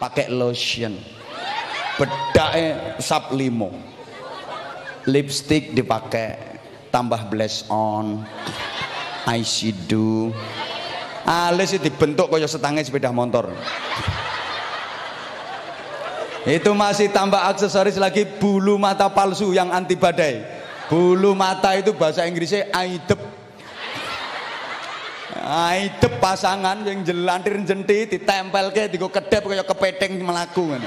pakai lotion. Bedaknya sap limo. Lipstick dipakai tambah blush on eyeshadow alis dibentuk kaya setangnya sepeda motor. Itu masih tambah aksesoris lagi bulu mata palsu yang anti badai. Bulu mata itu bahasa Inggrisnya aidep aidep pasangan yang jelantir jenti ditempel ke digo kedep kaya kepeteng melaku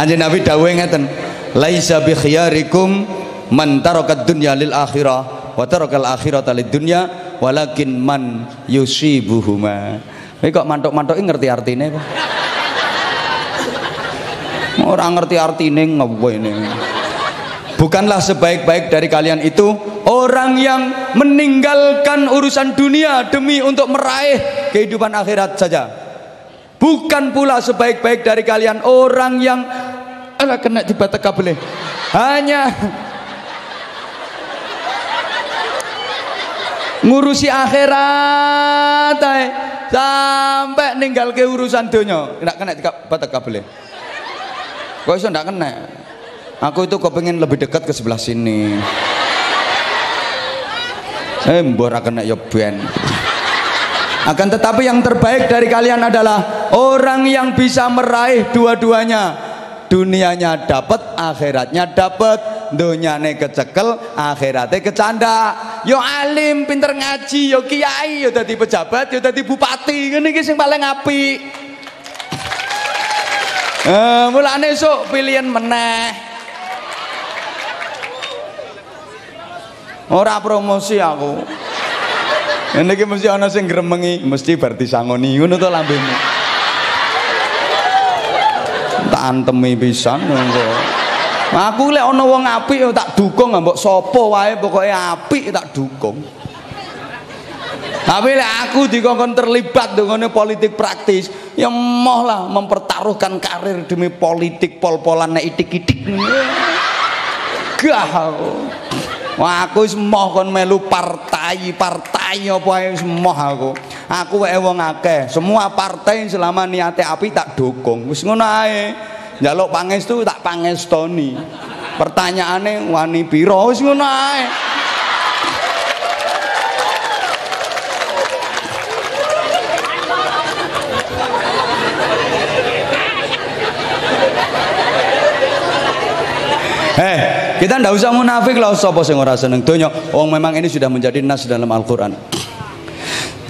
Kanjeng Nabi dawuh ngeten, "Laisa bi khiyarikum man taraka dunya lil akhirah wa taraka al akhirata lid dunya walakin man yusibuhuma." Kowe kok mantuk-mantuki ngerti artine kok? Orang ngerti artine ngene. Bukanlah sebaik-baik dari kalian itu orang yang meninggalkan urusan dunia demi untuk meraih kehidupan akhirat saja. Bukan pula sebaik-baik dari kalian orang yang ala kena dibatak kabel hanya ngurusi akhirat ay. sampai ninggal ke urusan dunia tidak kena dibatak kabel kok iso tidak kena? Aku itu kok pengen lebih dekat ke sebelah sini. Mbor kena ya ben. Akan tetapi yang terbaik dari kalian adalah orang yang bisa meraih dua-duanya dunianya dapat akhiratnya dapat dunyane kecekel akhiratnya kecanda. Yo alim pinter ngaji yo kiai yo dadi pejabat yo dadi bupati. Ini sing paling apik. Eh mulane sok pilihan meneh. Ora promosi aku. Ini mesti ana sing gremengi mesti bar disangoni. Ngono to lambemu tak antemi pisan aku lek ana wong apik tak dukung mbok sapa wae pokoke apik tak dukung tapi lek aku dikongkon terlibat dengan politik praktis ya moh lah mempertaruhkan karir demi politik pol-polan nek itik-itik gah aku Wah aku wis kon melu partai, partai apa ae wis aku. Aku wae wong akeh, semua partai selama niate api tak dukung. Wis ngono ae. Njaluk pangestu tak pangestoni. Pertanyaane wani pira wis ngono ae. Eh, kita ndak usah munafik lah sapa sing ora seneng donya. Wong memang ini sudah menjadi nas dalam Al-Qur'an.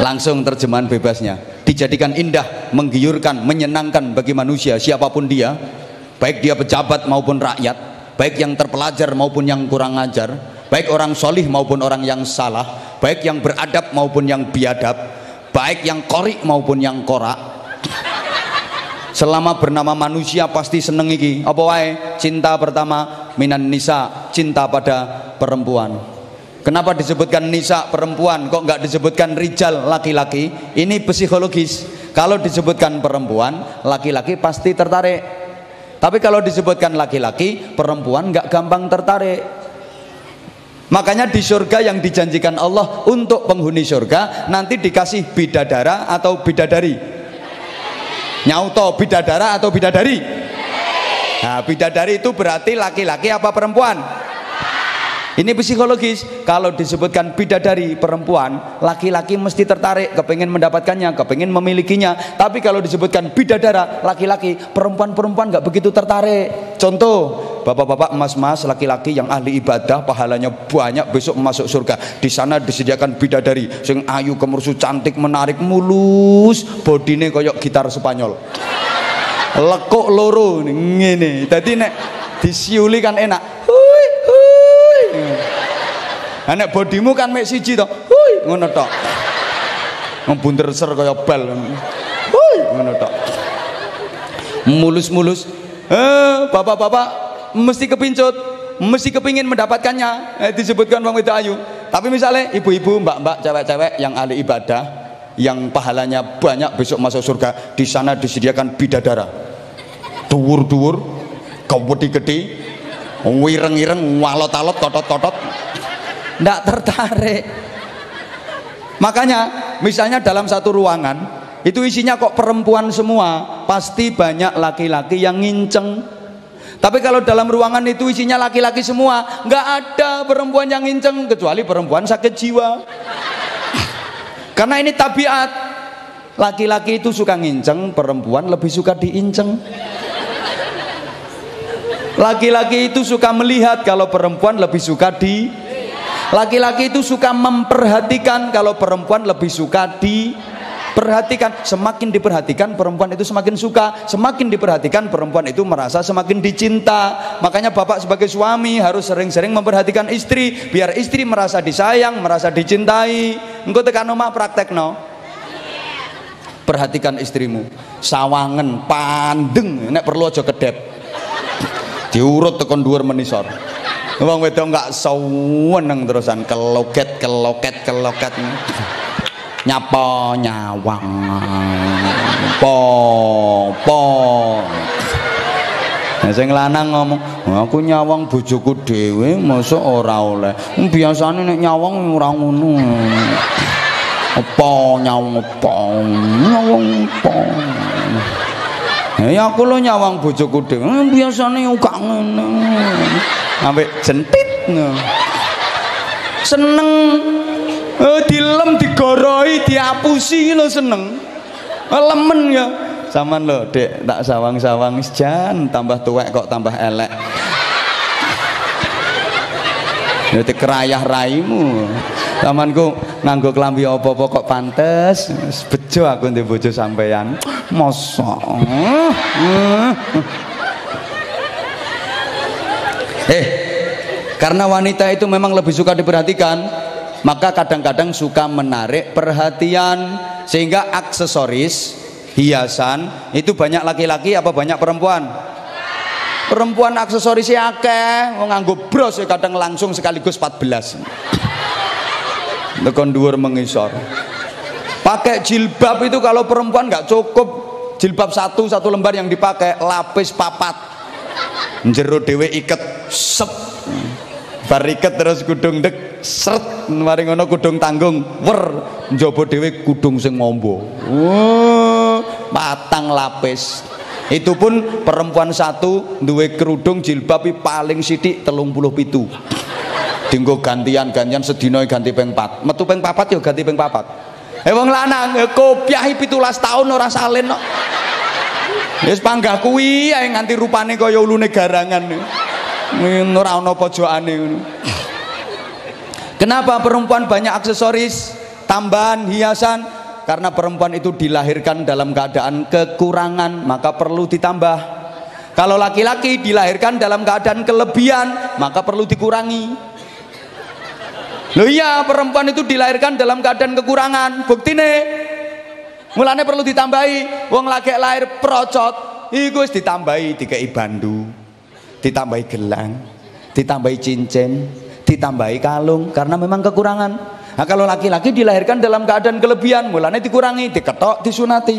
Langsung terjemahan bebasnya. Dijadikan indah, menggiurkan, menyenangkan bagi manusia siapa pun dia. Baik dia pejabat maupun rakyat baik yang terpelajar maupun yang kurang ajar baik orang solih maupun orang yang salah baik yang beradab maupun yang biadab baik yang korik maupun yang korak. Selama bernama manusia pasti seneng iki. Apa wae? Cinta pertama minan nisa cinta pada perempuan Kenapa disebutkan nisa perempuan kok nggak disebutkan rijal laki-laki? Ini psikologis. Kalau disebutkan perempuan, laki-laki pasti tertarik. Tapi kalau disebutkan laki-laki, perempuan nggak gampang tertarik. Makanya di surga yang dijanjikan Allah untuk penghuni surga nanti dikasih bidadara atau bidadari. Nyauto bidadara atau bidadari? Nah, bidadari itu berarti laki-laki apa perempuan? Ini psikologis. Kalau disebutkan bidadari perempuan, laki-laki mesti tertarik, kepengen mendapatkannya, kepengen memilikinya. Tapi kalau disebutkan bidadara, laki-laki, perempuan-perempuan nggak begitu tertarik. Contoh, bapak-bapak, emas-emas, laki-laki yang ahli ibadah, pahalanya banyak, besok masuk surga. Di sana disediakan bidadari, sing ayu, kemersu, cantik, menarik, mulus, bodine koyok gitar Spanyol. Lekuk loro ngene. Dadi nek disiuli kan enak Anak bodimu kan mek siji to. Hui, ngono tok. Ngebunter ser kaya bal. Hui, ngono tok. Mulus-mulus. Eh, bapak-bapak mesti kepincut, mesti kepingin mendapatkannya. Eh, disebutkan Bang Weda Ayu. Tapi misalnya ibu-ibu, mbak-mbak, cewek-cewek yang ahli ibadah, yang pahalanya banyak besok masuk surga, di sana disediakan bidadara. Duwur-duwur, gede-gede, wireng-ireng, walot-alot, totot-totot. Tidak tertarik. Makanya misalnya dalam satu ruangan itu isinya kok perempuan semua pasti banyak laki-laki yang nginceng. Tapi kalau dalam ruangan itu isinya laki-laki semua nggak ada perempuan yang nginceng kecuali perempuan sakit jiwa. Karena ini tabiat. Laki-laki itu suka nginceng perempuan lebih suka diinceng laki-laki itu suka melihat kalau perempuan lebih suka di Laki-laki itu suka memperhatikan kalau perempuan lebih suka diperhatikan. Semakin diperhatikan perempuan itu semakin suka, semakin diperhatikan perempuan itu merasa semakin dicinta. Makanya bapak sebagai suami harus sering-sering memperhatikan istri biar istri merasa disayang, merasa dicintai. Engkau tekan omah praktek no. Perhatikan istrimu. Sawangen, pandeng, nek perlu aja kedep. Diurut tekan dhuwur menisor. Wong wedok enggak seneng terusan keloket keloket keloket. Nyapa nyawang. Po po. Nah, sing lanang ngomong, aku nyawang bojoku dhewe, mosok ora oleh. Biasane nek nyawang ora ngono. Apa nyawang apa? Nyawang apa? Ya aku lo nyawang bojoku dhewe, biasane yo gak ngene. Ambek jentit seneng. Oh, dilem digoroi diapusi lo seneng. Oh, lemen ya. Zaman lo dek tak sawang-sawang jan tambah tuwek kok tambah elek Jadi kerayah raimu. Tamanku nganggo kelambi apa-apa kok pantes. Bejo aku ndek bojo sampean mosok. Eh karena wanita itu memang lebih suka diperhatikan maka kadang-kadang suka menarik perhatian sehingga aksesoris hiasan itu banyak laki-laki apa banyak perempuan perempuan aksesorisnya akeh nganggo bros ya kadang langsung sekaligus 14 tekan dhuwur mengisor. Pakai jilbab itu kalau perempuan nggak cukup jilbab satu satu lembar yang dipakai lapis papat. Jero dhewe iket sep bar iket terus kudung dek seret mari ngono kudung tanggung wer. Njaba dhewe kudung sing ngombo. Oh, patang lapis itu pun perempuan satu duwe kerudung jilbab paling sidik telung puluh pitu dinggo gantian gantian sedina ganti peng pat metu peng papat yo ganti peng papat eh wong lanang kopiahi pitulas tahun ora salin no. Wis panggah kuwi ae nganti rupane kaya ulune garangan. Ora ana pojokane ngono. Kenapa perempuan banyak aksesoris, tambahan, hiasan? Karena perempuan itu dilahirkan dalam keadaan kekurangan, maka perlu ditambah. Kalau laki-laki dilahirkan dalam keadaan kelebihan, maka perlu dikurangi. Loh iya, perempuan itu dilahirkan dalam keadaan kekurangan. Bukti nih, Mulane perlu ditambahi wong lagi lahir procot iku ditambahi dikei bandu, ditambahi gelang, ditambahi cincin, ditambahi kalung karena memang kekurangan. Nah, kalau laki-laki dilahirkan dalam keadaan kelebihan, mulane dikurangi, diketok, disunati.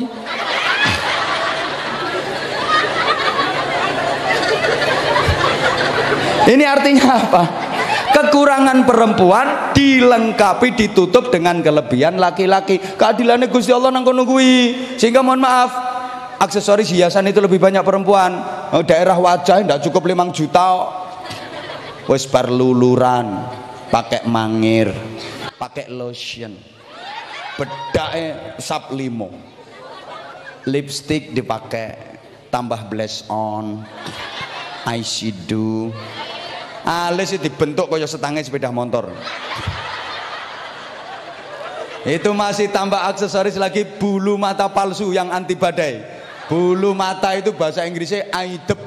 Ini artinya apa? kekurangan perempuan dilengkapi ditutup dengan kelebihan laki-laki. Keadilannya Gusti Allah nang kono sehingga mohon maaf aksesoris hiasan itu lebih banyak perempuan. Oh, daerah wajah tidak cukup 5 juta wis bar luluran pakai mangir pakai lotion. Bedake sap limo. Lipstick dipakai tambah blush on eyeshadow. Alis dibentuk kaya setangnya sepeda motor. Itu masih tambah aksesoris lagi bulu mata palsu yang anti badai. Bulu mata itu bahasa Inggrisnya aidep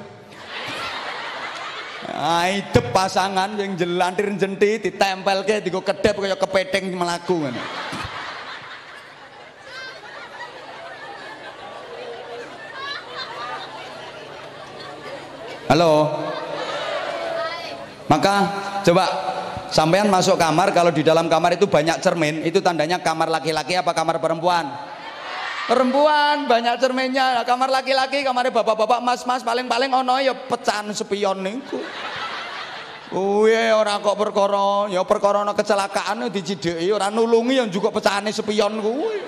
aidep pasangan yang jelantir jenti ditempel ke digo kedep kaya kepeteng melaku halo. Maka coba sampean masuk kamar kalau di dalam kamar itu banyak cermin itu tandanya kamar laki-laki apa kamar perempuan perempuan banyak cerminnya. Kamar laki-laki kamarnya bapak-bapak mas-mas paling-paling ono ya pecahan spion niku. Uye ora kok perkara ya perkara ana kecelakaan dicideki ora nulungi yang juga pecahane spion kuwi.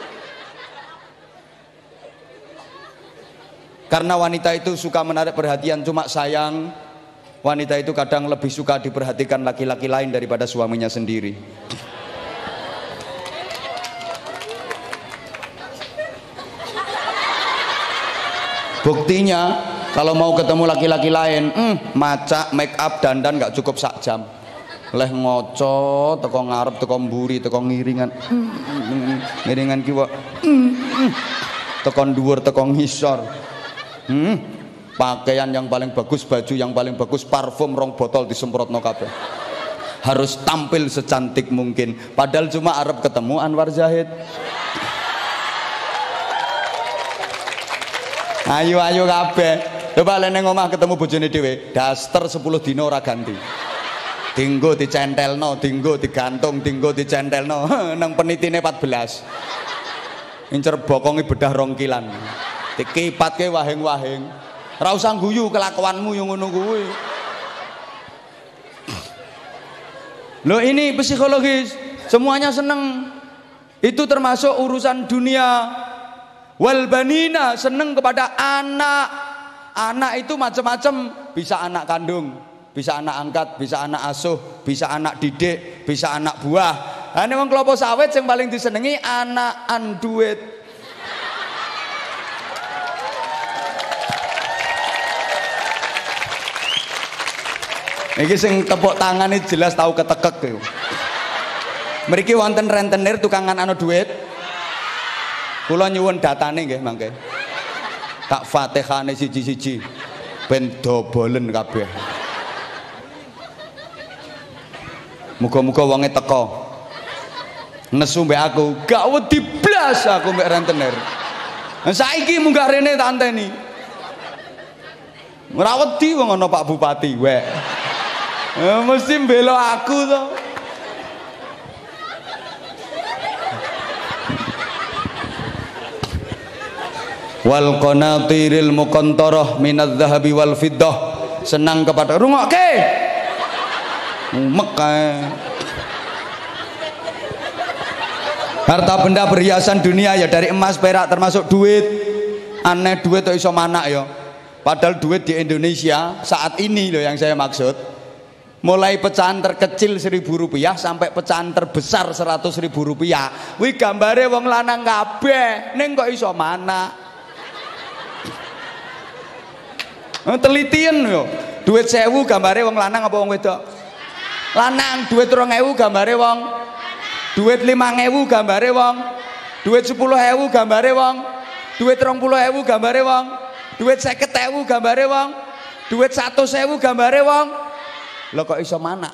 Karena wanita itu suka menarik perhatian cuma sayang wanita itu kadang lebih suka diperhatikan laki-laki lain daripada suaminya sendiri buktinya kalau mau ketemu laki-laki lain hmm, maca make up dandan gak cukup sak jam. Leh ngoco teko ngarep teko mburi teko ngiringan. Hmm, ngiringan kiwa hmm. teko dhuwur teko ngisor. Hmm, pakaian yang paling bagus baju yang paling bagus parfum rong botol disemprot no kabeh. Harus tampil secantik mungkin. Padahal cuma Arab ketemu Anwar Zahid ayo ayo kabeh. Coba lene ngomah ketemu bojone dhewe daster 10 dino ora ganti. Dinggo dicentelno dinggo digantung dinggo dicentelno. Nang penitine 14 incer bokongi bedah rongkilan dikipatke wahing-wahing. Ora usah guyu kelakuanmu yang ngono kuwi. Ini psikologis, semuanya seneng. Itu termasuk urusan dunia. Walbanina seneng kepada anak. Anak itu macam-macam, bisa anak kandung, bisa anak angkat, bisa anak asuh, bisa anak didik, bisa anak buah. Nah, ini wong sawit yang paling disenengi anak anduit. Iki sing tepuk ini jelas tahu ketekek yo. Mriki wonten rentenir tukangan anu duit. Kula nyuwun datane nggih mangke. Tak Fatihane siji-siji. Ben dobolen kabeh. Muga-muga wonge teko. Nesu mbek aku, gak wedi blas aku mbek rentenir. Saiki munggah rene tak anteni. Ora wedi wong ana Pak Bupati, wek. Eh, mesti belo aku to. Wal qanatiril muqantarah minadz zahabi wal fiddah. Senang kepada rungokke. Umek kae. Harta benda perhiasan dunia ya dari emas perak termasuk duit. Aneh duit tuh iso mana ya. Padahal duit di Indonesia saat ini loh yang saya maksud mulai pecahan terkecil seribu rupiah sampai pecahan terbesar seratus ribu rupiah wih gambare wong lanang kabeh neng kok iso mana eh, telitian yo. Duit sewu gambare wong lanang apa wong wedok? Lanang duit rong ewu gambare wong. Duit lima ewu gambare wong. Duit sepuluh ewu gambare wong. Duit rong puluh ewu gambare wong. Duit seket ewu gambare wong. Duit satu sewu gambare wong. Lo kok iso mana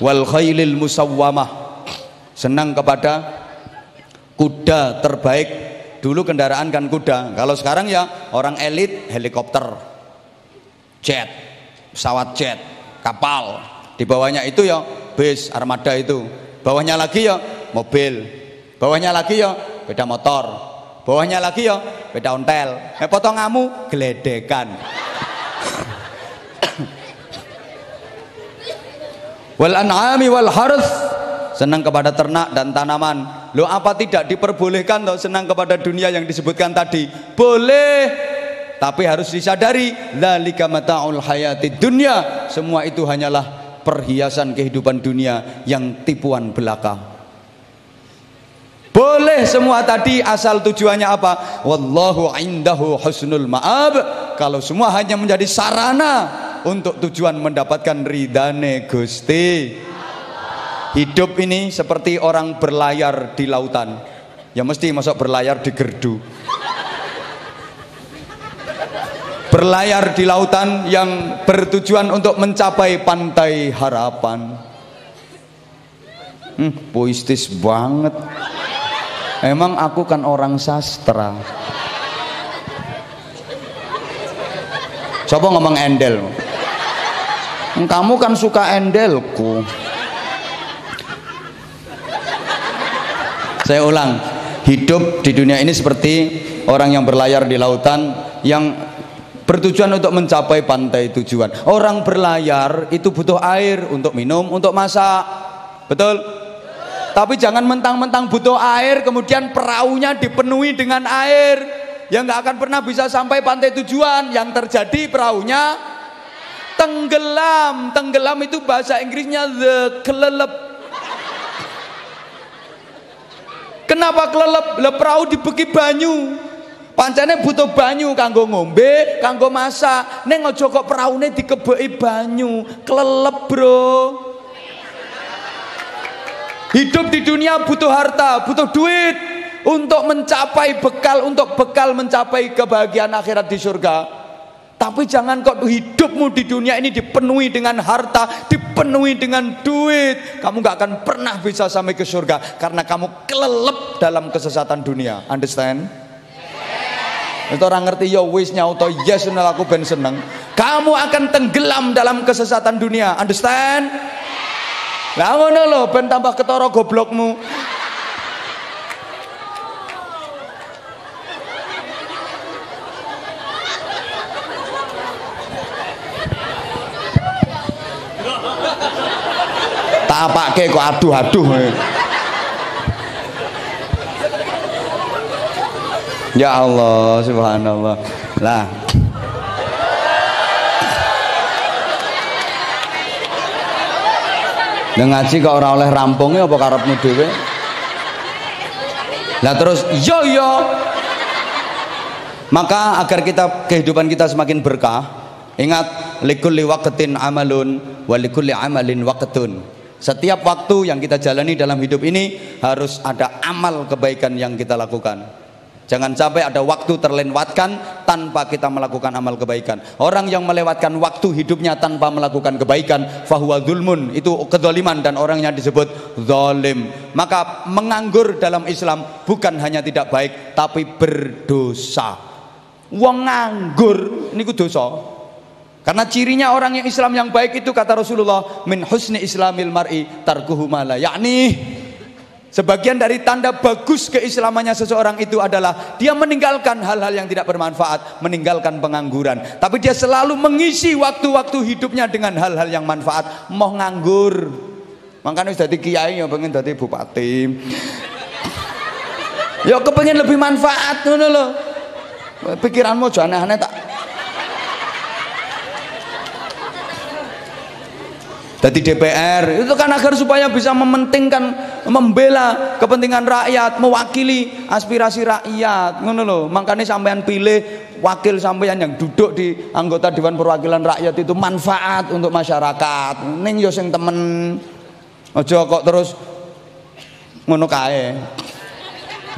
wal khailil musawwamah. Senang kepada kuda terbaik dulu kendaraan kan kuda. Kalau sekarang ya orang elit helikopter jet pesawat jet kapal. Di bawahnya itu ya bis armada itu. Bawahnya lagi ya mobil. Bawahnya lagi ya beda motor. Bawahnya lagi ya beda ontel. Eh, potongamu geledekan wal an'ami wal harus. Senang kepada ternak dan tanaman. Lo apa tidak diperbolehkan loh senang kepada dunia yang disebutkan tadi? Boleh. Tapi harus disadari dzalika mata'ul hayati dunya. Semua itu hanyalah perhiasan kehidupan dunia yang tipuan belaka. Boleh semua tadi asal tujuannya apa? Wallahu indahu husnul ma'ab. Kalau semua hanya menjadi sarana untuk tujuan mendapatkan ridane Gusti. Hidup ini seperti orang berlayar di lautan. Ya mesti masuk berlayar di gerdu. Berlayar di lautan yang bertujuan untuk mencapai pantai harapan. Hmm, puistis banget. Emang aku kan orang sastra. Coba ngomong endel kamu kan suka endelku saya ulang hidup di dunia ini seperti orang yang berlayar di lautan yang bertujuan untuk mencapai pantai tujuan. Orang berlayar itu butuh air untuk minum untuk masak. Betul? Tapi jangan mentang-mentang butuh air kemudian perahunya dipenuhi dengan air. Yang nggak akan pernah bisa sampai pantai tujuan. Yang terjadi perahunya tenggelam. Tenggelam itu bahasa Inggrisnya the kelelep kenapa kelelep le perahu dibeki banyu Pancene butuh banyu kanggo ngombe, kanggo masak. Neng aja kok peraune dikebeki banyu, kelelep, Bro. Hidup di dunia butuh harta, butuh duit untuk mencapai bekal, untuk bekal mencapai kebahagiaan akhirat di surga. Tapi jangan kok hidupmu di dunia ini dipenuhi dengan harta, dipenuhi dengan duit. Kamu gak akan pernah bisa sampai ke surga karena kamu kelelep dalam kesesatan dunia. Understand? itu orang ngerti ya wis nyauto yes aku ben seneng kamu akan tenggelam dalam kesesatan dunia understand lah ngono lho ben tambah ketara goblokmu tak apake kok aduh-aduh Ya Allah, subhanallah. Lah. Ngaji kok ora oleh rampungnya apa karepmu dhewe? Lah terus yo yo. Maka agar kita kehidupan kita semakin berkah, ingat likulli waqtin amalun wa amalin waqtun. Setiap waktu yang kita jalani dalam hidup ini harus ada amal kebaikan yang kita lakukan. Jangan sampai ada waktu terlewatkan tanpa kita melakukan amal kebaikan. Orang yang melewatkan waktu hidupnya tanpa melakukan kebaikan, fahuwa zulmun, itu kedoliman dan orangnya disebut zalim. Maka menganggur dalam Islam bukan hanya tidak baik, tapi berdosa. Wong nganggur ini dosa. Karena cirinya orang yang Islam yang baik itu kata Rasulullah min husni islamil mar'i tarkuhu mala yakni Sebagian dari tanda bagus keislamannya seseorang itu adalah dia meninggalkan hal-hal yang tidak bermanfaat, meninggalkan pengangguran. Tapi dia selalu mengisi waktu-waktu hidupnya dengan hal-hal yang manfaat. Mau nganggur. Makanya sudah kiai ya pengen jadi bupati. Ya kepengen lebih manfaat ngono loh. Pikiranmu jangan aneh-aneh tak Jadi DPR itu kan agar supaya bisa mementingkan membela kepentingan rakyat, mewakili aspirasi rakyat. Ngono loh. Makanya sampean pilih wakil sampean yang duduk di anggota Dewan Perwakilan Rakyat itu manfaat untuk masyarakat. Ning yo sing temen. Aja kok terus ngono kae.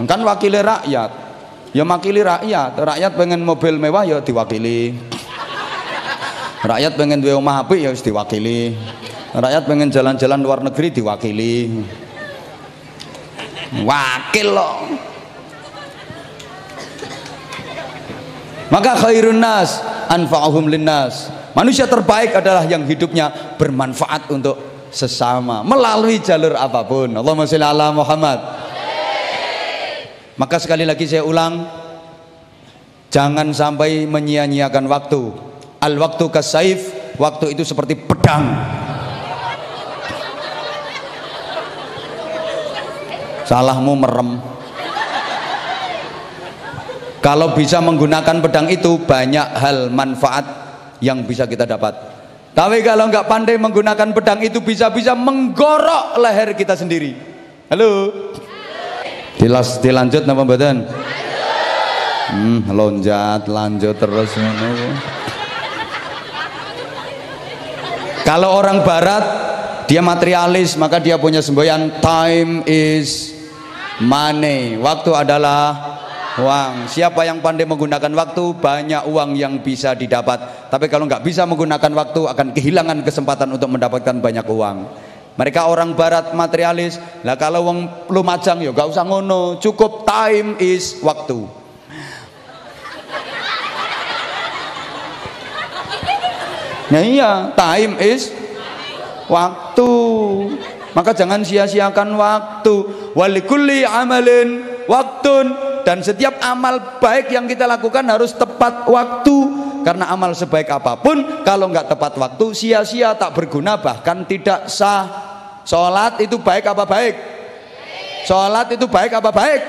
Kan wakili rakyat. Ya makili rakyat. Rakyat pengen mobil mewah ya diwakili. Rakyat pengen duwe omah apik ya diwakili rakyat pengen jalan-jalan luar negeri diwakili. Wakil loh maka khairun nas anfa'uhum linnas. Manusia terbaik adalah yang hidupnya bermanfaat untuk sesama melalui jalur apa pun. Allahumma sholli ala Muhammad. Maka sekali lagi saya ulang jangan sampai menyia-nyiakan waktu. Al waktu kasaif waktu itu seperti pedang salahmu merem. Kalau bisa menggunakan pedang itu banyak hal manfaat yang bisa kita dapat. Tapi kalau nggak pandai menggunakan pedang itu bisa-bisa menggorok leher kita sendiri. Halo? Dilas, dilanjut nama badan hmm, lonjat lanjut terus kalau orang barat dia materialis maka dia punya semboyan. Time is money. Waktu adalah uang. Siapa yang pandai menggunakan waktu banyak uang yang bisa didapat. Tapi kalau nggak bisa menggunakan waktu akan kehilangan kesempatan untuk mendapatkan banyak uang. Mereka orang barat materialis. Lah kalau uang lumajang ya nggak usah ngono. Cukup time is waktu. Nah iya, time is waktu. Maka jangan sia-siakan waktu. Walikulli amalin waktun. Dan setiap amal baik yang kita lakukan harus tepat waktu. Karena amal sebaik apa pun kalau nggak tepat waktu sia-sia tak berguna bahkan tidak sah. Sholat itu baik apa baik? Sholat itu baik apa baik?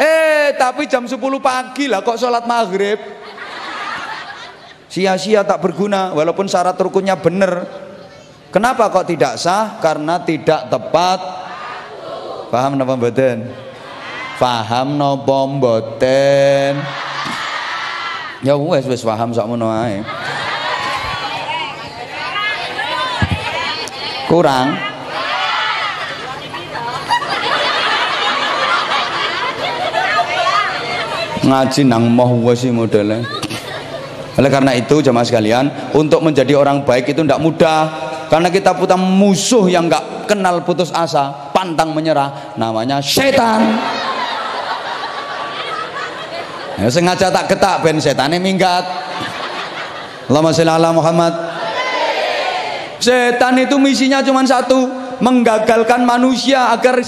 Eh tapi jam 10 pagi lah kok sholat maghrib. Sia-sia tak berguna walaupun syarat rukunnya benar kenapa kok tidak sah karena tidak tepat paham nama badan Faham napa mboten? Ya wes wes paham sakmono ae. Kurang? Ngaji nang moh wes modelnya. Oleh karena itu jemaah sekalian, untuk menjadi orang baik itu tidak mudah karena kita punya musuh yang nggak kenal putus asa, pantang menyerah, namanya setan. Ya sengaja tak ketak ben setane minggat. Allahumma sholli ala Muhammad. Setan itu misinya cuma satu, menggagalkan manusia agar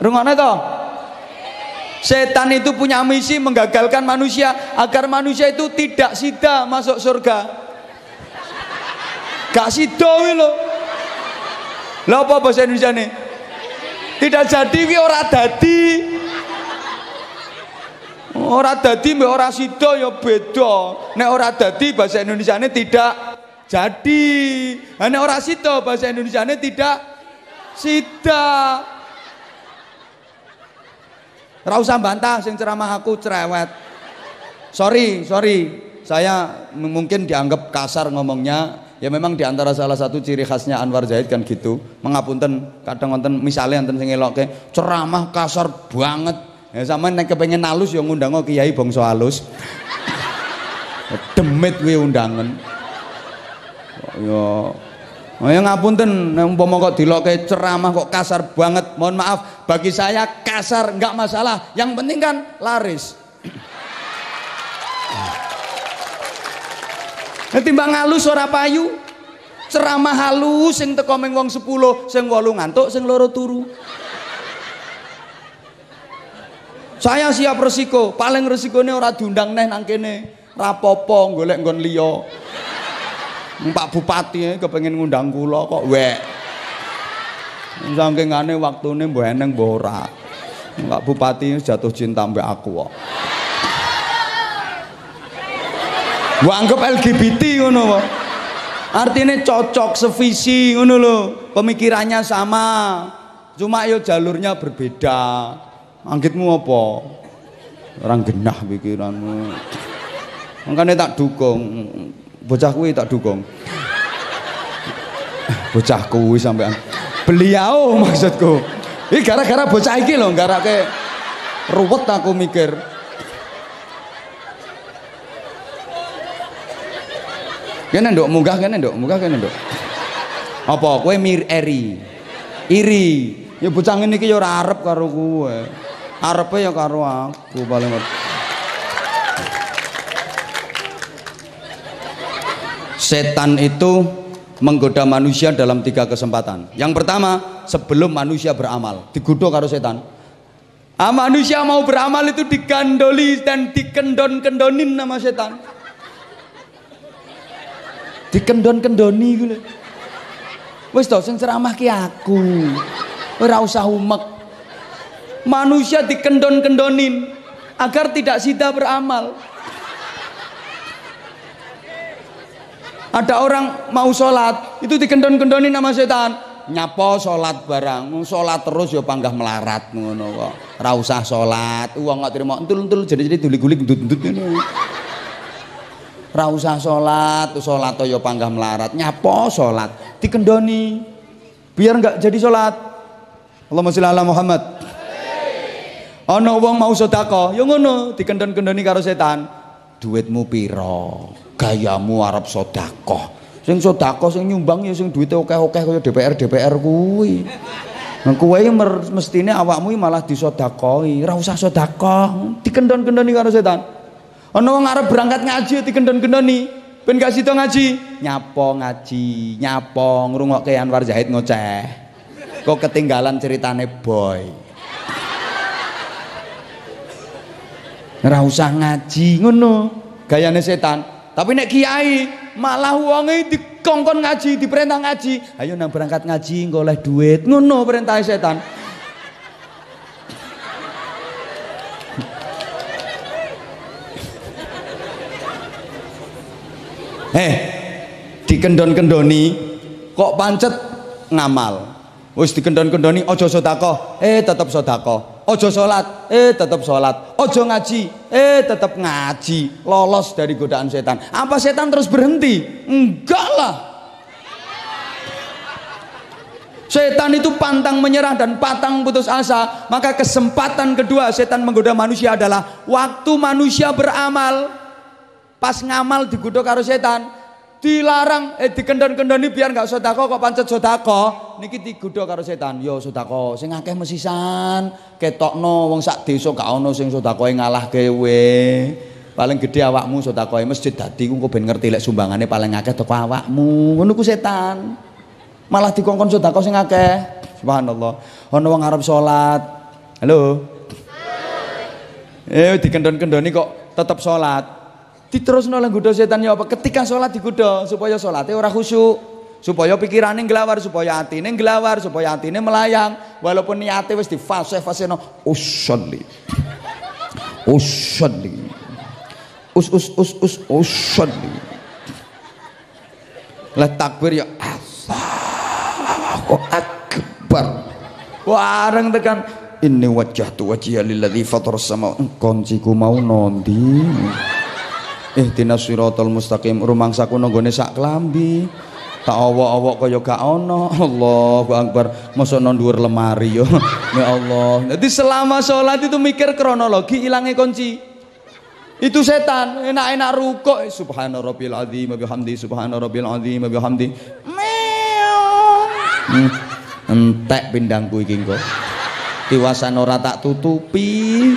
rungokne to. Setan itu punya misi menggagalkan manusia agar manusia itu tidak sida masuk surga. Gak sida lho. Lha apa bahasa Indonesia nih? Tidak jadi wi ora dadi. Ora dadi mbek ora sida ya beda. Nek ora dadi bahasa Indonesiane tidak jadi. Nek ora sida bahasa Indonesiane tidak sida. Ora usah bantah sing ceramah aku cerewet. Sorry, sorry. Saya mungkin dianggap kasar ngomongnya. Ya memang di antara salah satu ciri khasnya Anwar Zahid kan gitu. Mengapunten kadang wonten misalnya enten sing elokke ceramah kasar banget Ya sama nek kepengen halus ya ngundang kiai bangsa halus. Demit kuwi undangan. Ya Ya ngapunten, umpama kok diloke ceramah kok kasar banget. Mohon maaf, bagi saya kasar enggak masalah. Yang penting kan laris. Nah, timbang halus ora payu. Ceramah halus sing teko ming wong 10, sing 8 ngantuk, sing loro turu. Saya siap resiko, paling resikonya ora diundang neh nang kene. Rapopo golek nggon liya. Pak Bupati e kepengin ngundang kula kok wek. Sangkingane waktune mbok eneng mbok ora. Pak Bupati jatuh cinta mbek aku kok. Gua anggap LGBT ngono kok. Artinya cocok sevisi ngono lho, pemikirannya sama. Cuma yo jalurnya berbeda. Anggitmu apa? Orang genah pikiranmu. Makanya tak dukung. Bocah kuwi tak dukung. Bocah kuwi sampean. Beliau maksudku. Ini gara-gara bocah iki loh, gara ke ruwet aku mikir. Kene nduk? Munggah kene nduk, munggah kene nduk. Apa? Kowe mir eri? Iri. Ya bocah ngene iki ya ora arep karo kowe. Arepe ya karo aku paling setan itu menggoda manusia dalam tiga kesempatan. Yang pertama sebelum manusia beramal. Digoda karo setan. Ah, manusia mau beramal itu digandoli dan dikendon-kendonin nama setan dikendon-kendoni gitu wis to sing ceramah ki aku ora usah umek Manusia dikendon-kendonin agar tidak sida beramal. Ada orang mau sholat, itu dikendon-kendonin sama setan. Nyapo sholat barang, sholat terus ya panggah melarat ngono kok. Ora usah sholat, uang nggak terima entul-entul jadi-jadi duli-guli gendut-gendut Ora usah sholat, sholat ya panggah melarat. Nyapo sholat, dikendoni. Biar nggak jadi sholat. Allahumma sholli ala Muhammad ana wong mau sedekah ya ngono dikendon-kendoni karo setan duitmu piro gayamu arep sedekah sing sedekah sing nyumbang ya sing duwite akeh-akeh kaya DPR DPR kuwi Nah, kuwe mestine awakmu malah disedekahi, ora usah sedekah, dikendon-kendoni karo setan. Ana wong arep berangkat ngaji dikendon-kendoni, ben gak sida ngaji, nyapo ngaji, nyapo ngrungokke Anwar Zahid ngoceh. Kok ketinggalan ceritane boy. ora usah ngaji ngono. Gayane setan. Tapi nek kiai malah wonge dikongkon ngaji diperintah ngaji. Ayo nang berangkat ngaji goleh duit. Ngono perintah setan eh dikendon-kendoni kok pancet ngamal? Wis dikendon-kendoni ojo sedekah. Eh tetep sedekah. Ojo sholat eh tetap sholat ojo ngaji. Eh tetap ngaji. Lolos dari godaan setan. Apa setan terus berhenti? Enggak lah. Setan itu pantang menyerah dan pantang putus asa. Maka kesempatan kedua setan menggoda manusia adalah waktu manusia beramal. Pas ngamal digodok karo setan, dilarang eh dikendon-kendoni biar nggak sodako kok pancet sodako niki digodha karo setan. Yo sodako sing akeh mesisan ketokno wong sak desa gak ono sing sodako ngalah kewe. Paling gede awakmu sodako masjid dadi ku ben ngerti lek sumbangane paling akeh teko awakmu. Ngono ku setan. Malah dikongkon sodako sing akeh. Subhanallah. Ono wong arep salat halo? Eh dikendon-kendoni kok tetep salat diterusno nang godho setan apa? Ketika sholat digodho supaya sholatnya ora khusyuk supaya pikirannya ngelawar supaya hati ini ngelawar supaya hati ini melayang. Walaupun niatnya wis di fase fase no usolli usolli us us us us usolli. Lah takbir ya Allahu akbar. Wareng tekan ini wajah tu wajah lilladzi fatar sama konciku mau nondi ihdinas siratal mustaqim. Rumangsaku nanggone sak klambi. Tak awak-awak kaya gak ana Allahu akbar. Mosok nang dhuwur lemari yo. Ya Allah. Jadi selama sholat itu mikir kronologi ilangnya kunci. Itu setan enak-enak rukuk. Subhana rabbil azim bihamdi subhana rabbil azim bihamdi. Hmm, entek pindangku iki engko. Tiwasan ora tak tutupi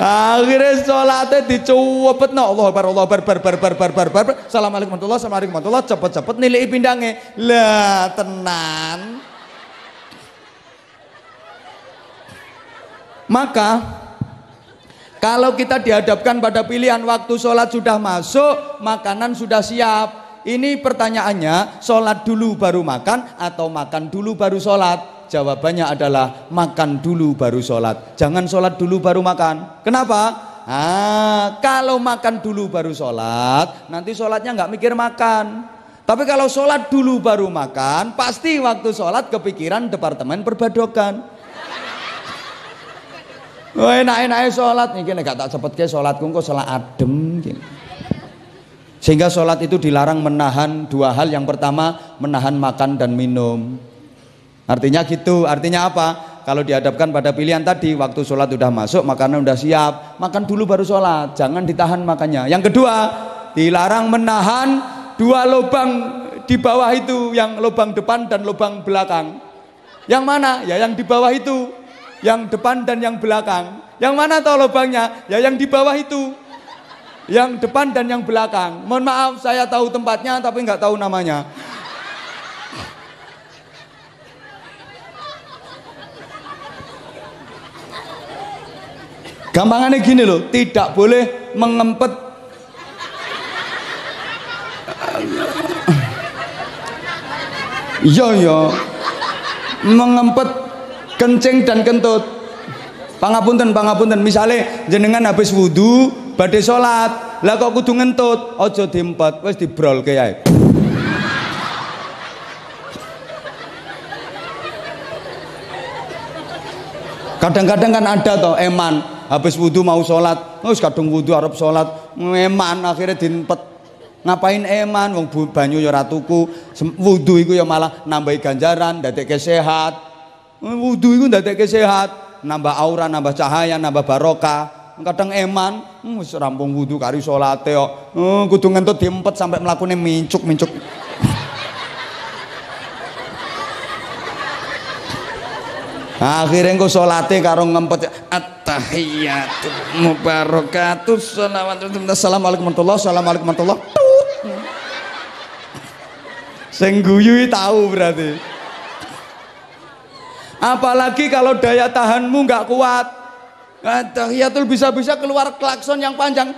akhirnya sholatnya dicuwepet no Allah Akbar Allah Akbar bar bar bar bar bar bar Assalamualaikum warahmatullahi Assalamualaikum warahmatullahi cepet-cepet nilai pindangnya lah tenan. Maka kalau kita dihadapkan pada pilihan waktu sholat sudah masuk makanan sudah siap. Ini pertanyaannya sholat dulu baru makan atau makan dulu baru sholat Jawabannya adalah makan dulu baru sholat. Jangan sholat dulu baru makan. Kenapa? Ah, kalau makan dulu baru sholat, nanti sholatnya nggak mikir makan. Tapi kalau sholat dulu baru makan, pasti waktu sholat kepikiran departemen perbadokan. Wah enak-enak sholat nih, gak tak cepet ke sholatku kok sholat adem. Sehingga sholat itu dilarang menahan dua hal. Yang pertama menahan makan dan minum. Artinya gitu, artinya apa? Kalau dihadapkan pada pilihan tadi, waktu sholat sudah masuk, makanan sudah siap, makan dulu baru sholat, jangan ditahan makannya. Yang kedua, dilarang menahan dua lubang di bawah itu, yang lubang depan dan lubang belakang. Yang mana? Ya yang di bawah itu, yang depan dan yang belakang. Yang mana tahu lubangnya? Ya yang di bawah itu, yang depan dan yang belakang. Mohon maaf, saya tahu tempatnya tapi nggak tahu namanya. Gampangannya gini loh, tidak boleh mengempet. Iya iya. Mengempet kencing dan kentut. pangapunten pangapunten. Misale jenengan habis wudu badhe salat. Lah kok kudu ngentut? Aja diempet wis dibrolke ae. Kadang-kadang kan ada toh eman habis wudhu mau sholat. Terus kadung wudhu Arab sholat. Eman akhirnya diempet ngapain eman? Wong banyu ya ratuku wudu iku ya malah nambahi ganjaran dadekke sehat. Wudu iku dadekke sehat. Nambah aura nambah cahaya nambah barokah. Kadang eman wis rampung wudu kari salate kok. Uh, kudu ngentut diempet sampai mlakune mincuk-mincuk akhirnya engko salate karo ngempet at-tahiyatu mubarakatuh assalamualaikum warahmatullahi wabarakatuh warahmatullahi Sing guyu tahu berarti. Apalagi kalau daya tahanmu nggak kuat. Tahiyatul bisa-bisa keluar klakson yang panjang.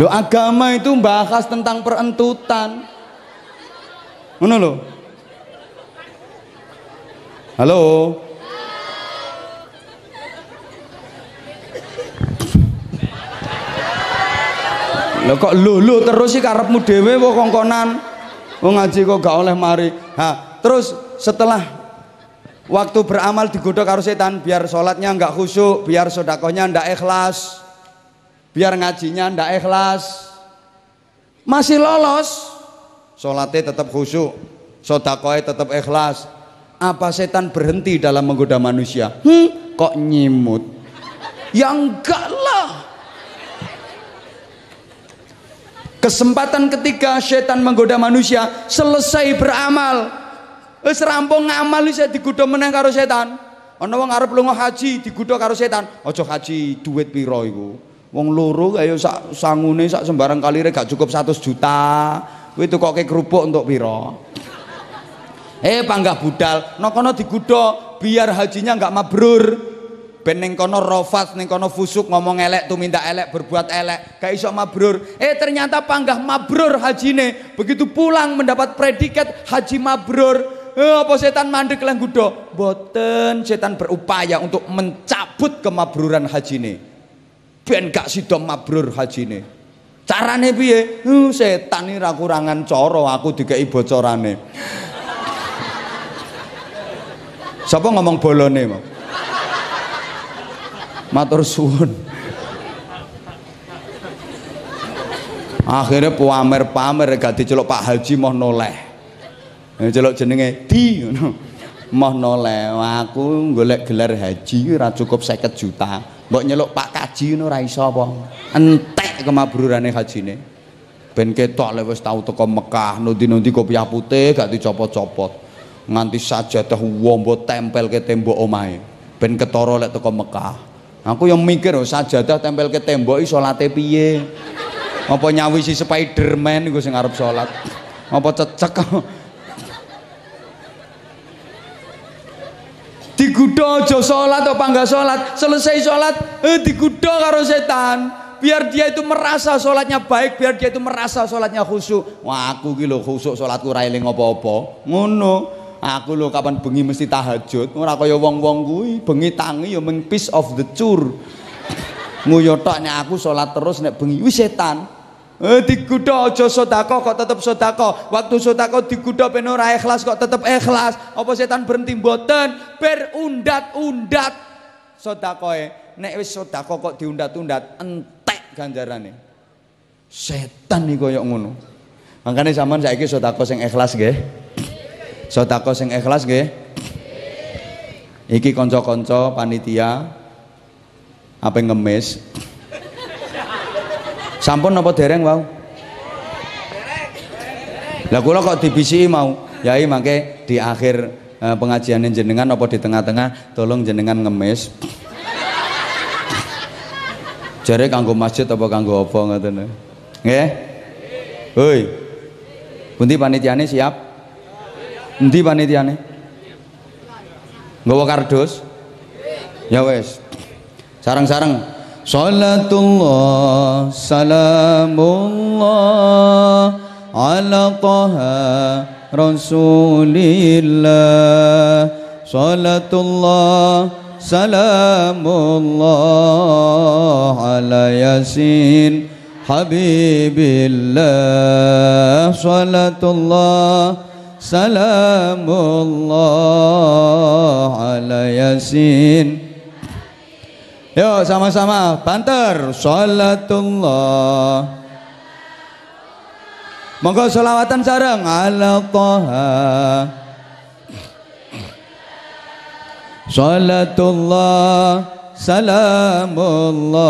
Lo agama itu bahas tentang perentutan. Mana lo? Halo. Lho kok lulu terus sih karepmu dhewe kok kongkonan. Wong ngaji kok gak oleh mari. Ha, terus setelah waktu beramal digodok karo setan biar sholatnya nggak khusyuk, biar sodakohnya ndak ikhlas, biar ngajinya ndak ikhlas. Masih lolos. Sholatnya tetap khusyuk, sodakohnya tetap ikhlas. Apa setan berhenti dalam menggoda manusia? Hmm, kok nyimut? Ya enggak lah. Kesempatan ketika setan menggoda manusia selesai beramal. Wis rampung ngamal wis digodha meneh karo setan. Ana wong arep lunga haji digodha karo setan. Aja haji duit pira iku. Wong loro kaya sak sangune sak sembarang kalire gak cukup 100 juta. Kowe tukoke kerupuk untuk pira? Eh panggah budal, no kono digodha biar hajinya enggak mabrur. Ben ning kono rofat ning kono fusuk ngomong elek tuh minta elek berbuat elek gak iso mabrur. Eh ternyata panggah mabrur hajine. Begitu pulang mendapat predikat haji mabrur. Eh, apa setan mandek lang gudo boten setan berupaya untuk mencabut kemabruran hajine ben gak sido mabrur hajine. Carane piye? Uh, setan ini rakurangan coro aku dikai bocorane. Siapa ngomong bolone mau matur suwun. Akhirnya pamer-pamer gak diceluk Pak Haji mau noleh. Celuk jenenge di mau noleh aku golek gelar haji ora cukup 50 juta mbok nyeluk Pak Kaji ngono ora iso apa entek kemabrurane hajine ben ketok le wis tau teko Mekah nundi-nundi kopiah putih gak dicopot-copot nganti sajadah wombo tempel ke tembok omahe ben ketara lek teko Mekah Aku yang mikir oh, sajadah tempel ke tembok salate piye? Apa nyawisi Spiderman iku sing arep salat? Apa cecek? Digudo aja salat apa enggak salat, selesai salat eh digudo karo setan. Biar dia itu merasa sholatnya baik, biar dia itu merasa sholatnya khusyuk. Wah aku gitu khusyuk sholatku railing apa-apa. Ngono. Aku lho kapan bengi mesti tahajud, ora kaya wong-wong kuwi, bengi tangi ya meng piece of the cur. Nguyu tok nek aku salat terus nek bengi wis setan. Eh digodha aja sedekah kok tetep sedekah. Waktu sedekah digodha ben ora ikhlas kok tetep ikhlas. Apa setan berhenti mboten? Berundat-undat sedekahe. Nek wis sedekah kok diundat-undat entek ganjarane. Setan iki koyo ngono. Makanya sampean saiki sedekah sing ikhlas nggih. Sodako sing ikhlas nggih. Iki kanca-kanca panitia apa ngemis. Sampun apa dereng wau? Lah kula kok dibisiki mau. Yai mangke di akhir eh, pengajian jenengan apa di tengah-tengah tolong jenengan ngemis. Jare kanggo masjid apa kanggo apa ngoten. Nggih? Hoi. Pundi panitiane siap? Endi panitiane? Nggawa kardus? Ya wes. Sarang-sarang. Salatullah salamullah ala taha Rasulillah Salatullah Salamullah ala Yasin Habibillah Salatullah Salamullah ala Yasin Yuk sama-sama. Banter. Salatullah. Monggo selawatan sareng. Ala Taha. Salatullah. Salamullah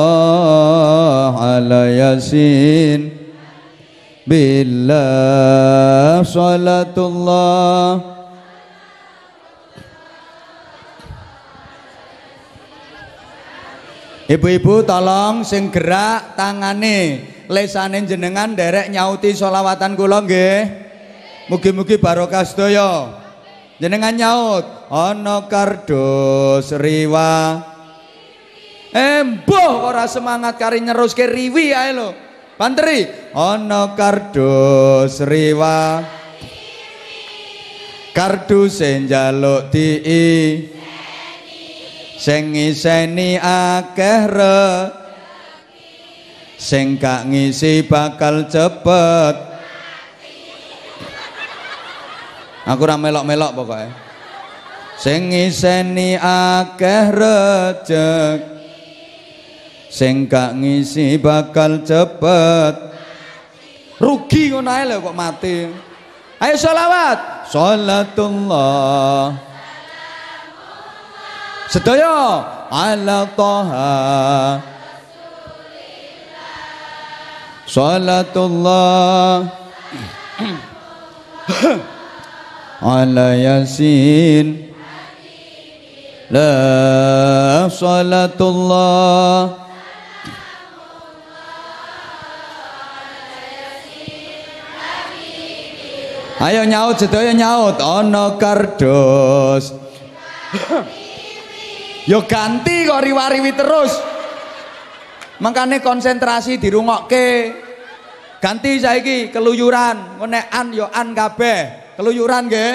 ala Yasin. Billah. Salatullah Ibu-ibu tolong sing gerak tangane lesane jenengan derek nyauti solawatan kula nggih. Mugi-mugi barokah sedaya. Jenengan nyaut ana kardus riwa. Embuh ora semangat kari neruske riwi ae lho. Panteri ana kardus riwa. Kardus njaluk tii sing ngiseni akeh re sing gak ngisi bakal cepet. Aku ora melok-melok pokoke. Sing ngiseni akeh rejek. Sing gak ngisi bakal cepet. Rugi ngono ae kok mati. Ayo sholawat. Sholatullah sedaya. Ala taha. Salatullah. Ala yasin. La salatullah. Ayo nyaut sedaya nyaut. Ana kardus Yo ganti kok riwariwi terus. Makanya konsentrasi dirungokke. Ganti saiki keluyuran, nek an yo an kabeh. Keluyuran nggih.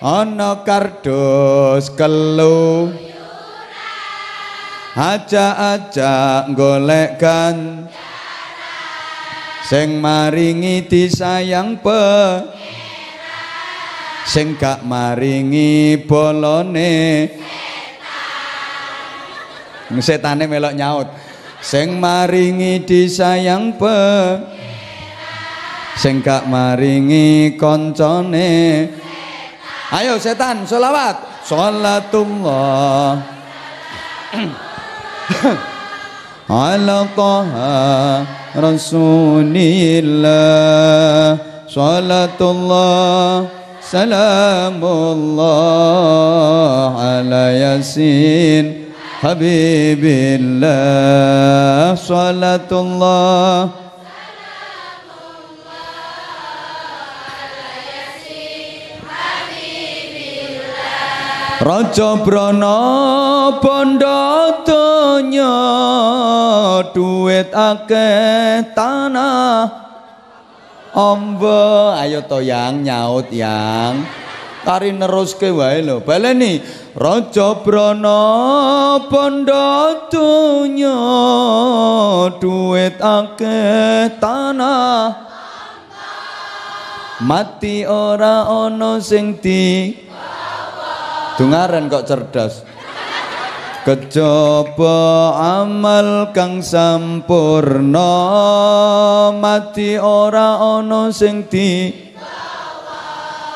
Ana kardus kelu. Aja-aja golekkan sing maringi disayang pe sing gak maringi bolone setane melok nyaut. Sing maringi disayang pe. Sing gak maringi koncone. Ayo setan sholawat sholatullah ala taha rasulillah. Sholatullah salamullah ala yasin Habibillah Salatullah. Raja Brana bondo donya duit akeh tanah. Ombo ayo to yang nyaut yang kari neruske wae lho. Baleni Raja Brana bondo donya duit akeh tanah. Mati ora ana sing di dungaren kok cerdas. Kejaba amal kang sampurna. Mati ora ana sing di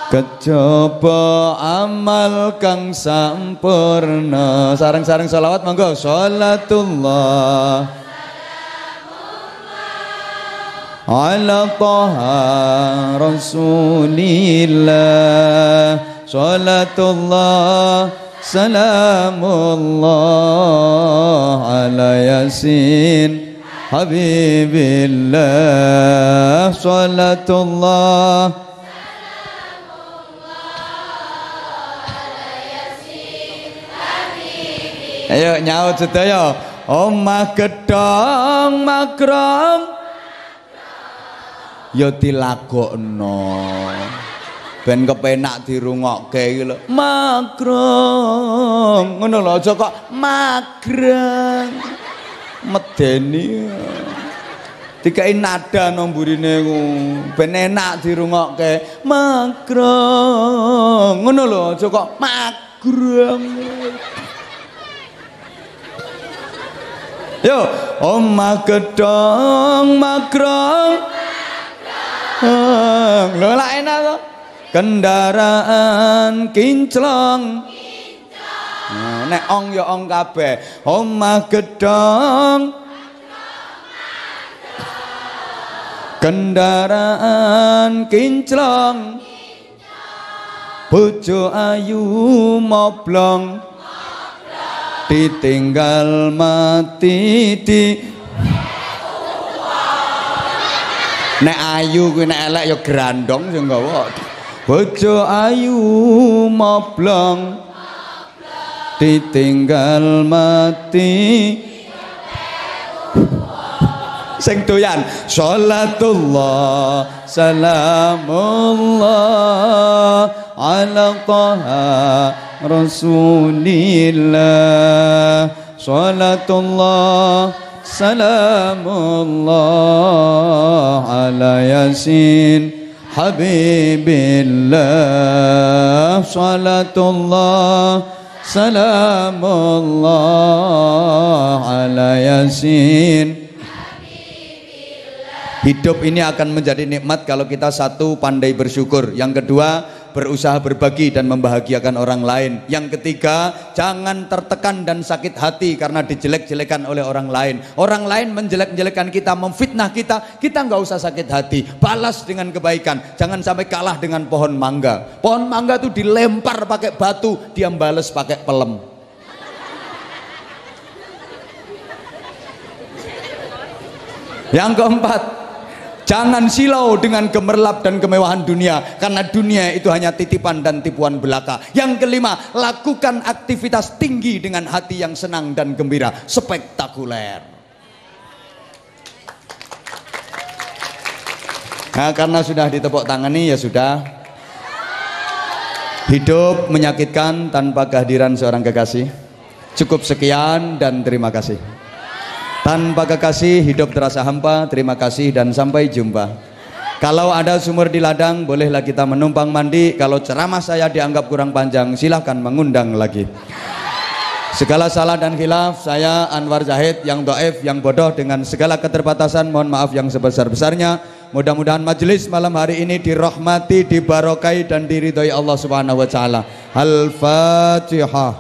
Kejaba amal kang sampurna. Sarang-sarang salawat monggo. Salatullah. Ala taha Rasulillah. Salatullah. Salamullah Ala Yasin Habibillah. Salatullah Ayo nyaut sedaya. Omah gedhong makrom ya dilagokno. ben kepenak dirungokke iki lho. Magrong ngono lho aja kok magreng medeni. Dikai nada nomburine ku. Ben enak dirungokke. Magrong ngono lho aja kok magrong Yo, omah gedong magrong. Lho lah enak to. Kendaraan kinclong. Nah, nek ong ya ong kabeh. Omah gedong. Kendaraan kinclong. Bojo ayu moblong. Ditinggal mati di nek ayu kuwi nek elek ya grandong sing gawa bojo ayu moblong. Ditinggal mati. Sing doyan. Salatullah salamullah ala taha rasulillah salatullah salamullah ala yasin habibillah salatullah salamullah ala yasin Hidup ini akan menjadi nikmat kalau kita satu pandai bersyukur. Yang kedua, berusaha berbagi dan membahagiakan orang lain. Yang ketiga, jangan tertekan dan sakit hati karena dijelek-jelekan oleh orang lain. Orang lain menjelek-jelekan kita, memfitnah kita, kita nggak usah sakit hati. Balas dengan kebaikan. Jangan sampai kalah dengan pohon mangga. Pohon mangga itu dilempar pakai batu, dia balas pakai pelem. Yang keempat, Jangan silau dengan gemerlap dan kemewahan dunia karena dunia itu hanya titipan dan tipuan belaka. Yang kelima, lakukan aktivitas tinggi dengan hati yang senang dan gembira, spektakuler. Nah, karena sudah ditepuk tangani ya sudah. Hidup menyakitkan tanpa kehadiran seorang kekasih. Cukup sekian dan terima kasih. Tanpa kekasih hidup terasa hampa. Terima kasih dan sampai jumpa. Kalau ada sumur di ladang, bolehlah kita menumpang mandi. Kalau ceramah saya dianggap kurang panjang, silahkan mengundang lagi. Segala salah dan khilaf, saya Anwar Zahid yang do'if, yang bodoh dengan segala keterbatasan, mohon maaf yang sebesar-besarnya. Mudah-mudahan majelis malam hari ini dirahmati, dibarokai dan diridhoi Allah Subhanahu wa taala. Al-Fatihah.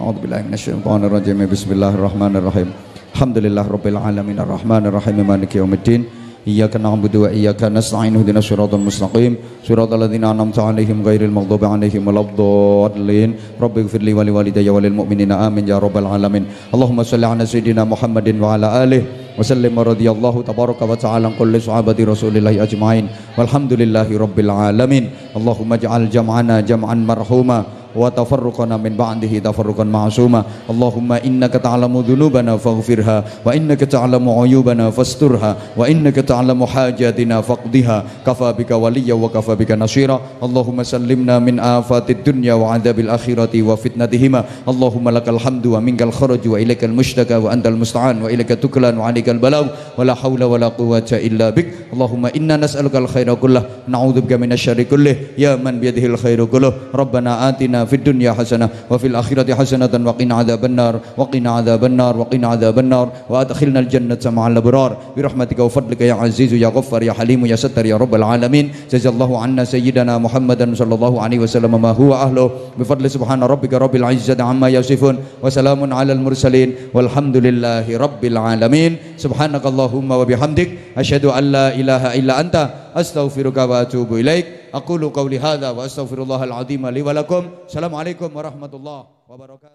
A'udzubillahi minasyaitonir rajim. Bismillahirrahmanirrahim. Alhamdulillah Rabbil Alamin Ar-Rahman Ar-Rahim Maliki Yawmiddin. إياك نعبد وإياك نستعين اهدنا الصراط المستقيم صراط الذين أنعمت عليهم غير المغضوب عليهم ولا الضالين رب اغفر لي ولوالدي وللمؤمنين آمين يا رب العالمين اللهم صل على سيدنا محمد وعلى آله وسلم رضي الله تبارك وتعالى عن كل صحابة رسول الله أجمعين والحمد لله رب العالمين اللهم اجعل جمعنا جمعا مرحوما وتفرقنا من بعده تفرقا معصوما. اللهم إنك تعلم ذنوبنا فاغفرها وإنك تعلم عيوبنا فاسترها وإنك تعلم حاجاتنا فاقضها. كفى بك وليا وكفى بك نصيرا. اللهم سلمنا من آفات الدنيا وعذاب الآخرة وفتنتهما. اللهم لك الحمد ومنك الخرج وإليك المشتكى وأنت المستعان وإليك تكلان وعليك البلاغ. ولا حول ولا قوة إلا بك. اللهم إنا نسألك الخير كله. نعوذ بك من الشر كله. يا من بيده الخير كله. ربنا آتنا في الدنيا حسنة وفي الآخرة حسنة وقنا عذاب النار وقنا عذاب النار وقنا عذاب النار وأدخلنا الجنة مع الأبرار. برحمتك وفضلك يا عزيز يا غفار يا حليم يا ستر يا رب العالمين. جزا الله عنا سيدنا محمدا صلى الله عليه وسلم ما هو أهله. بفضل سبحان ربك رب العزة عما يصفون وسلام على المرسلين والحمد لله رب العالمين. سبحانك اللهم وبحمدك أشهد أن لا إله إلا أنت أستغفرك وأتوب إليك. أقول قولي هذا وأستغفر الله العظيم لي ولكم. السلام عليكم ورحمة الله وبركاته.